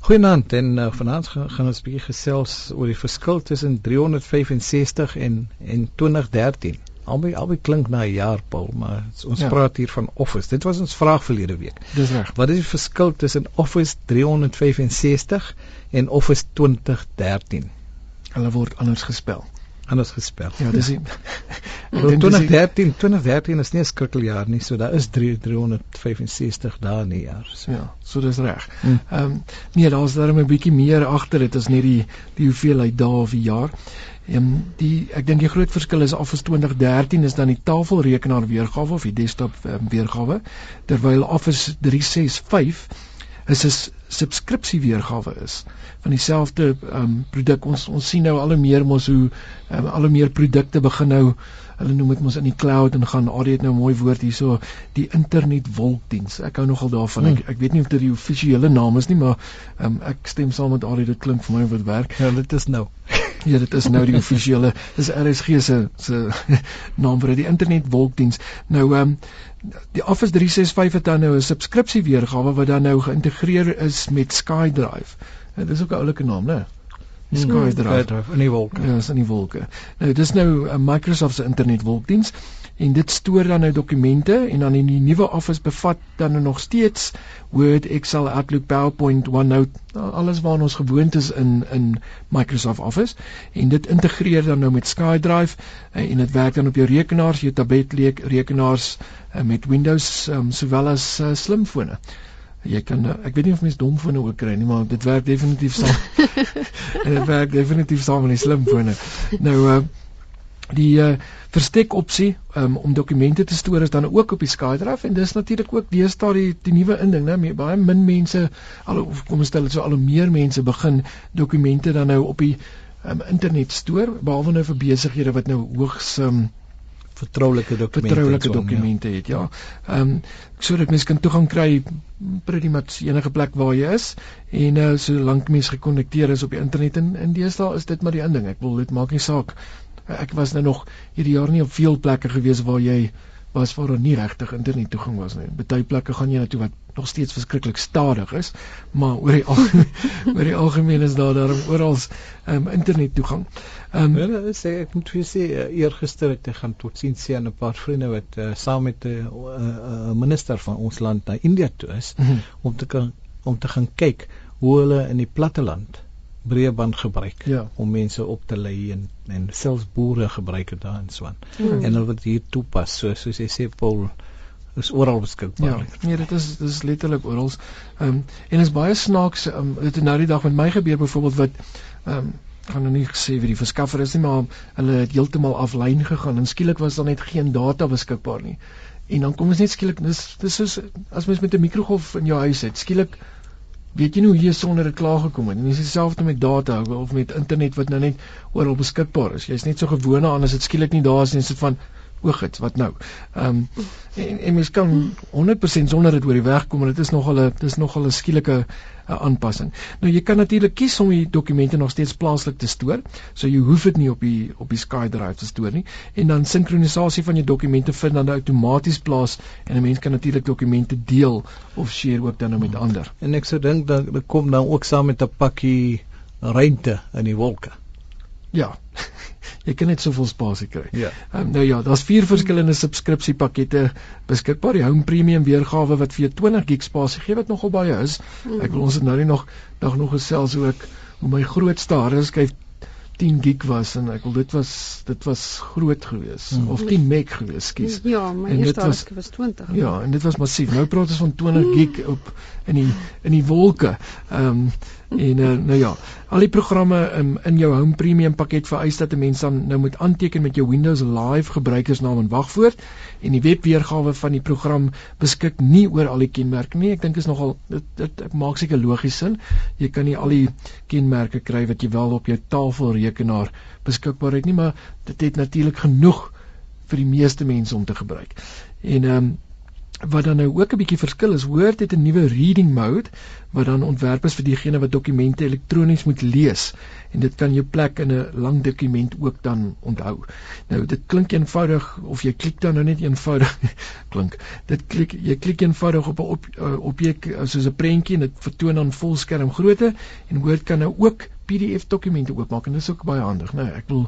Goeienaand en uh, vanaand gaan, gaan ons 'n bietjie gesels oor die verskil tussen 365 en en 2013. Albei albei klink na 'n jaar Paul, maar ons ja. praat hier van Office. Dit was ons vraag verlede week. Dis reg. Wat is die verskil tussen Office 365 en Office 2013? Hulle word anders gespel anders gespel. Ja, dis 2013, 2013 is nie 'n skrikkeljaar nie, so daar is 3 365 dae in 'n jaar. So. Ja, so dis reg. Hm. Ehm um, nee, daar's darem 'n bietjie meer agter dit as net die die hoeveelheid dae of die jaar. Ehm die ek dink die groot verskil is Office 2013 is dan die tafelrekenaar weergawe of die desktop um, weergawe terwyl Office 365 is 'n subskripsie weergawe is van dieselfde um, produk. Ons ons sien nou al hoe meer mos hoe um, al hoe meer produkte begin nou hulle noem dit mos in die cloud en gaan Adie het nou 'n mooi woord hierso die internet wolkdiens. Ek hou nogal daarvan. Ek, hmm. ek weet nie of dit die offisiële naam is nie, maar um, ek stem saam met Adie dit klink vir my wat werk. Ja, dit is nou. ja, dit is nou die offisiële dis RSG se se naam vir die internet wolkdiens. Nou ehm um, die Office 365 het dan nou 'n subskripsie weergawe wat dan nou geïntegreer is met SkyDrive. Ja, dis ook 'n oulike naam, né? Die hmm. SkyDrive in die wolke. Ja, is in die wolke. Nou dis nou 'n uh, Microsoft se internetwolkdiens en dit stoor dan nou dokumente en dan in die nuwe Office bevat dan nou nog steeds Word, Excel, Outlook, PowerPoint, OneNote, alles waarna ons gewoond is in in Microsoft Office en dit integreer dan nou met SkyDrive uh, en dit werk dan op jou rekenaars, jou tablet rekenaars uh, met Windows um, sowel as uh, slimfone jy kan eh, ek weet nie of mense domfone ook kry nie maar dit werk definitief saam. En dit werk definitief saam met die slimfone nou uh, die uh, verstek opsie um, om dokumente te stoor is dan ook op die SkyDrive en dis natuurlik ook deesdae die die nuwe inding né? Baie min mense al kom ons stel dit so al hoe meer mense begin dokumente dan nou op die um, internet stoor behalwe nou vir besighede wat nou hoogs um, vertroulike dokumente vertroulike dokumente het ja. Ehm um, sodat mense kan toegang kry pretty much enige plek waar jy is en nou uh, solank mense gekonnekteer is op die internet en in deesdae is dit maar die inding. Ek wil dit maak nie saak. Ek was nou nog hierdie jaar nie op veel plekke gewees waar jy was waar daar nie regtig internet toegang was nie. Party plekke gaan jy na toe wat nog steeds verskriklik stadig is, maar oor die algemeen, oor die algemeen is daar daarom oral um, internet toegang. Ehm um, ja, sê ek moet vir sê uh, eergister het ek gaan tot sien sien 'n paar vriende wat uh, saam met 'n uh, uh, minister van ons land na India toe is mm -hmm. om te kan om te gaan kyk hoe hulle in die platteland breëband gebruik ja. om mense op te lei en en selfs boere gebruik dit daar in Swan. Mm. En hulle wat hier toepas, so soos jy sê Paul is oral beskikbaar. Ja, nee, dit is dit is letterlik oral. Ehm um, en is baie snaaks um, dit het nou die dag met my gebeur byvoorbeeld wat ehm um, gaan nou nie gesê wie die verskaffer is nie, maar hulle het heeltemal aflyn gegaan en skielik was daar net geen data beskikbaar nie. En dan kom ons net skielik dis dis soos as mens met 'n mikrogolf in jou huis het, skielik weet jy nie hoe jy sonder dit klaar gekom het nie. Dis dieselfde met data of met internet wat nou net oral beskikbaar is. Jy's net so gewoond aan as dit skielik nie daar is nie, sit van oogits, wat nou? Ehm um, en, en mens kan 100% sonder dit oor die weg kom en dit is nogal 'n dis nogal 'n skielike aanpassing. Nou jy kan natuurlik kies om die dokumente nog steeds plaaslik te stoor. So jy hoef dit nie op die op die SkyDrive te stoor nie. En dan sinkronisasie van jou dokumente vind dan outomaties plaas en 'n mens kan natuurlik dokumente deel of share ook dan nou met ander. En ek sou dink dat dit kom dan ook saam met 'n pakkie ruimte in die wolke. Ja. Jy kan net soveel spasie kry. Ja. Um, nou ja, daar's vier verskillende subskripsiepakkette beskikbaar. Die Home Premium weergawe wat vir jou 20 GB spasie gee wat nogal baie is. Mm. Ek wil ons het nou nie nog nog nog gesels ook hoe my grootste hardskyf 10 gig was en ek wil dit was dit was groot geweest hmm. of 10 meg geweest skies. Ja, my eerste was, was 20. Ja, en dit was massief. Nou praat ons van 20 gig op in die in die wolke. Ehm um, en uh, nou ja, al die programme um, in jou Home Premium pakket vereis dat 'n mens dan nou moet aanteken met jou Windows Live gebruikersnaam en wagwoord en die webweergawe van die program beskik nie oor al die kenmerke nie. Ek dink is nogal dit dit maak seker logies sin. Jy kan nie al die kenmerke kry wat jy wel op jou tafel rekenaar beskikbaar het nie, maar dit het natuurlik genoeg vir die meeste mense om te gebruik. En ehm um, wat dan nou ook 'n bietjie verskil is, Word het 'n nuwe reading mode wat dan ontwerp is vir diegene wat dokumente elektronies moet lees en dit kan jou plek in 'n lang dokument ook dan onthou. Nou dit klink eenvoudig of jy klik dan nou net eenvoudig klink. Dit klik jy klik eenvoudig op 'n op, uh, objek uh, soos 'n prentjie en dit vertoon dan volskerm grootte en Word kan nou ook PDF dokumente oopmaak en dit is ook baie handig, né? Nou, ek wil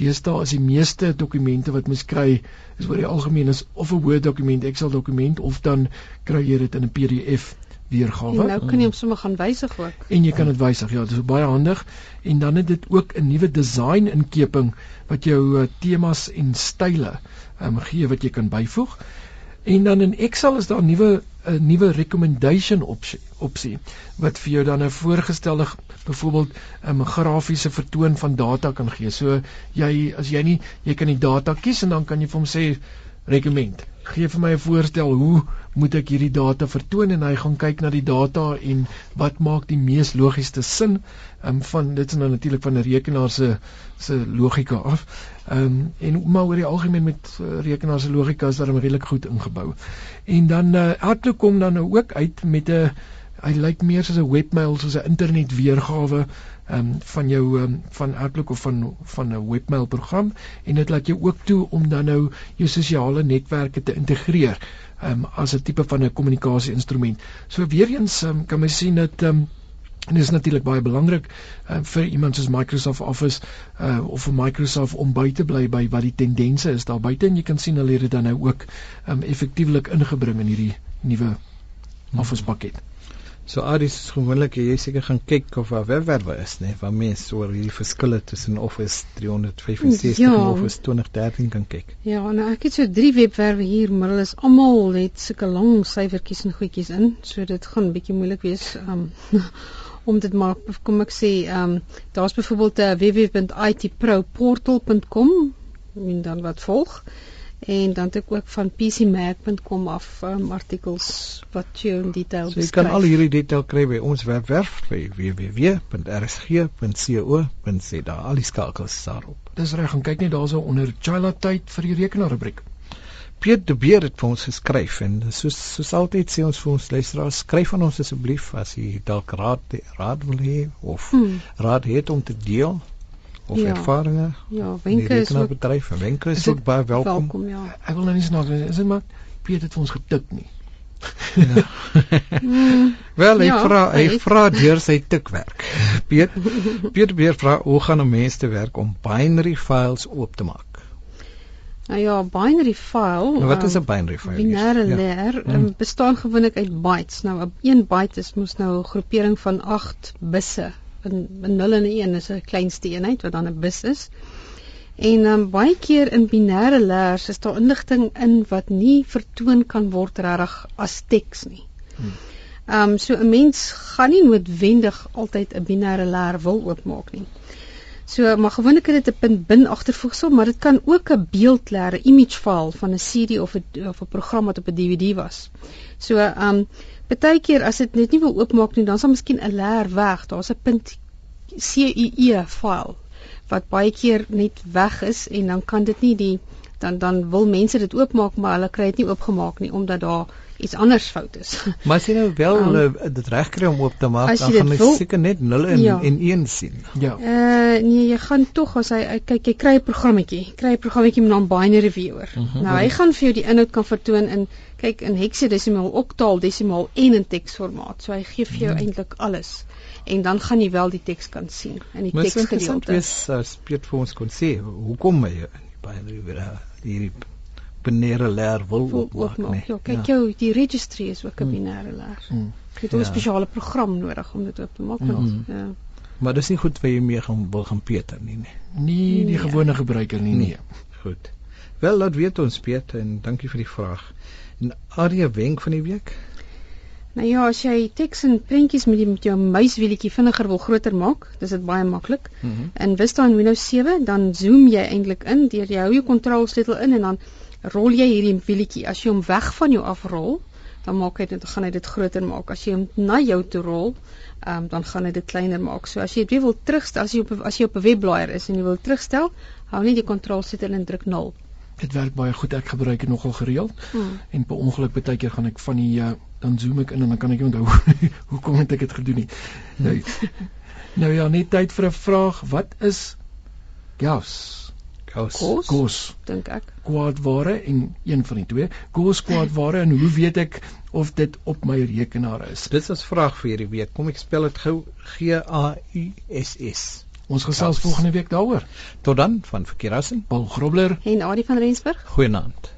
deesdae is die meeste dokumente wat mens kry is oor die algemeen is of 'n Word dokument, Excel dokument of dan kry jy dit in 'n PDF weergawe. En nou kan jy hom sommer gaan wysig ook. En jy kan dit wysig. Ja, dit is baie handig en dan het dit ook 'n nuwe design inkeping wat jou uh, temas en style um, gee wat jy kan byvoeg. En dan in Excel is daar nuwe 'n nuwe recommendation opsie opsie wat vir jou dan 'n voorgestelde byvoorbeeld 'n um, grafiese vertoon van data kan gee. So jy as jy nie jy kan die data kies en dan kan jy vir hom sê recommend. Gee vir my 'n voorstel hoe moet ek hierdie data vertoon en hy gaan kyk na die data en wat maak die mees logiesste sin um, van dit is nou natuurlik van 'n rekenaar se se logika af. Ehm um, en maar oor die algemeen met uh, rekenaar se logika is daarom redelik goed ingebou. En dan uh, Outlook kom dan nou ook uit met 'n hy lyk meer soos 'n webmail soos 'n internet weergawe ehm um, van jou um, van Outlook of van van 'n webmail program en dit laat jou ook toe om dan nou jou sosiale netwerke te integreer um, as 'n tipe van 'n kommunikasie instrument. So weer eens um, kan mens sien dat um, En dit is natuurlik baie belangrik uh, vir iemand soos Microsoft Office uh, of vir Microsoft om by te bly by wat die tendense is daar buite en jy kan sien hulle het dit dan nou ook um, effektiewelik ingebring in hierdie nuwe Office pakket. So Aris gewoonlik jy seker gaan kyk of daar webwerwe is nê nee, waar mense oor hierdie verskille tussen Office 365 ja. en Office 2013 kan kyk. Ja, nou ek het so drie webwerwe hier, maar hulle is almal het sulke lang syfertjies en goedjies in, so dit gaan bietjie moeilik wees um, om dit maar kom ek sê ehm um, daar's byvoorbeeld 'n uh, www.itproportal.com en dan wat volg en dan het ek ook van pcmac.com af um, artikels wat jy in detail so, jy kan al hierdie detail kry by ons webwerf by www.rsg.co.za al die skakels daarop. Dis reg gaan kyk net daarso onder Chila tyd vir die rekenaar rubriek Piet de Beer het vir ons geskryf en soos soos altyd sê ons vir ons luisteraars skryf aan ons asseblief as jy dalk raad raad wil hê of hmm. raad het om te deel of ja. ervarings. Ja, wenke is ook bedryf en wenke is, is ook baie welkom. welkom ja. Ek wil nou nie snaaks is dit maar Piet het ons getik nie. Ja. mm, Wel, ek ja, vra ek vra deur sy tikwerk. Piet Piet weer vra hoe gaan 'n mens te werk om binary files oop te maak? Nou ja, binary file. Nou wat is 'n binary file? Binêre ja. leer ja. um, bestaan gewoonlik uit bytes. Nou 'n byte is mos nou 'n groepering van 8 'n 0 en 'n 1 is 'n kleinste eenheid wat dan 'n bus is. En um, baie keer in binêre leers is daar inligting in wat nie vertoon kan word regtig as teks nie. Hmm. Ehm um, so 'n mens gaan nie noodwendig altyd 'n binêre leer wil oopmaak nie. So maar gewoonlik het dit 'n punt bin agtervoegsel, maar dit kan ook 'n beeld lê, 'n image file van 'n CD of 'n of 'n program wat op 'n DVD was. So um partykeer as dit net nie wil oopmaak nie, dan sal miskien 'n leer weg. Daar's 'n punt CUE file wat baie keer net weg is en dan kan dit nie die dan dan wil mense dit oopmaak maar hulle kry dit nie oopgemaak nie omdat daar iets anders fout is. Maar as jy nou wel um, uh, dit regkry om oop te maak, dan gaan jy seker net 0 en ja. en 1 sien. Ja. Uh nee, jy gaan tog as hy kyk jy kry 'n programmetjie, kry 'n programmetjie met 'n binary viewer. Mhm. -huh. Nou hy gaan vir jou die inhoud kan vertoon in kyk in hexadesimaal, oktaal, desimaal en in teksformaat. So hy gee vir jou uh -huh. eintlik alles en dan gaan jy wel die teks kan sien in die teksgedeelte. Dit is uh, spesifiek vir ons kon sê hoekom hy binary viewer hierdie binêre leer wil oopmaak nie. Ja, kyk ja. jou, die registry is ook 'n mm. binêre leer. Mm. Jy het 'n ja. spesiale program nodig om dit oop te maak. Mm. Ja. Maar dis nie goed vir jy mee gaan wil gaan Peter nie, nee. Nee, die nee. gewone gebruiker nie, nee. nee. Goed. Wel, laat weet ons Peter en dankie vir die vraag. En Aria wenk van die week. Nou ja, as jy teks en prentjies met, die, met jou muiswieletjie vinniger wil groter maak, dis dit baie maklik. Mm -hmm. In Vista en Windows 7 dan zoom jy eintlik in deur jy hou jou kontrolsleutel in en dan rol jy hierdie wielietjie as jy hom weg van jou afrol dan maak hy dit gaan hy dit groter maak as jy hom na jou toe rol um, dan gaan hy dit kleiner maak so as jy dit wil terugstel as jy op as jy op 'n webblaaier is en jy wil terugstel hou net die kontrolsleutel en druk 0 Dit werk baie goed. Ek gebruik dit nogal gereeld. Hmm. En per ongeluk baie keer gaan ek van die uh, dan zoom ek in en dan kan ek nie onthou hoekom het ek dit gedoen nie. Nou, nou ja, net tyd vir 'n vraag. Wat is gas? Kos. Kos, Kos, dink ek. kwaadware en een van die twee. Kos kwaadware en hoe weet ek of dit op my rekenaar is? Dit is 'n vraag vir hierdie week. Kom ek spel dit gou G A U S S. Ons gesels volgende week daaroor. Tot dan van Verkeerassen. Paul Grobler En Adie van Rensburg? Goeienaand.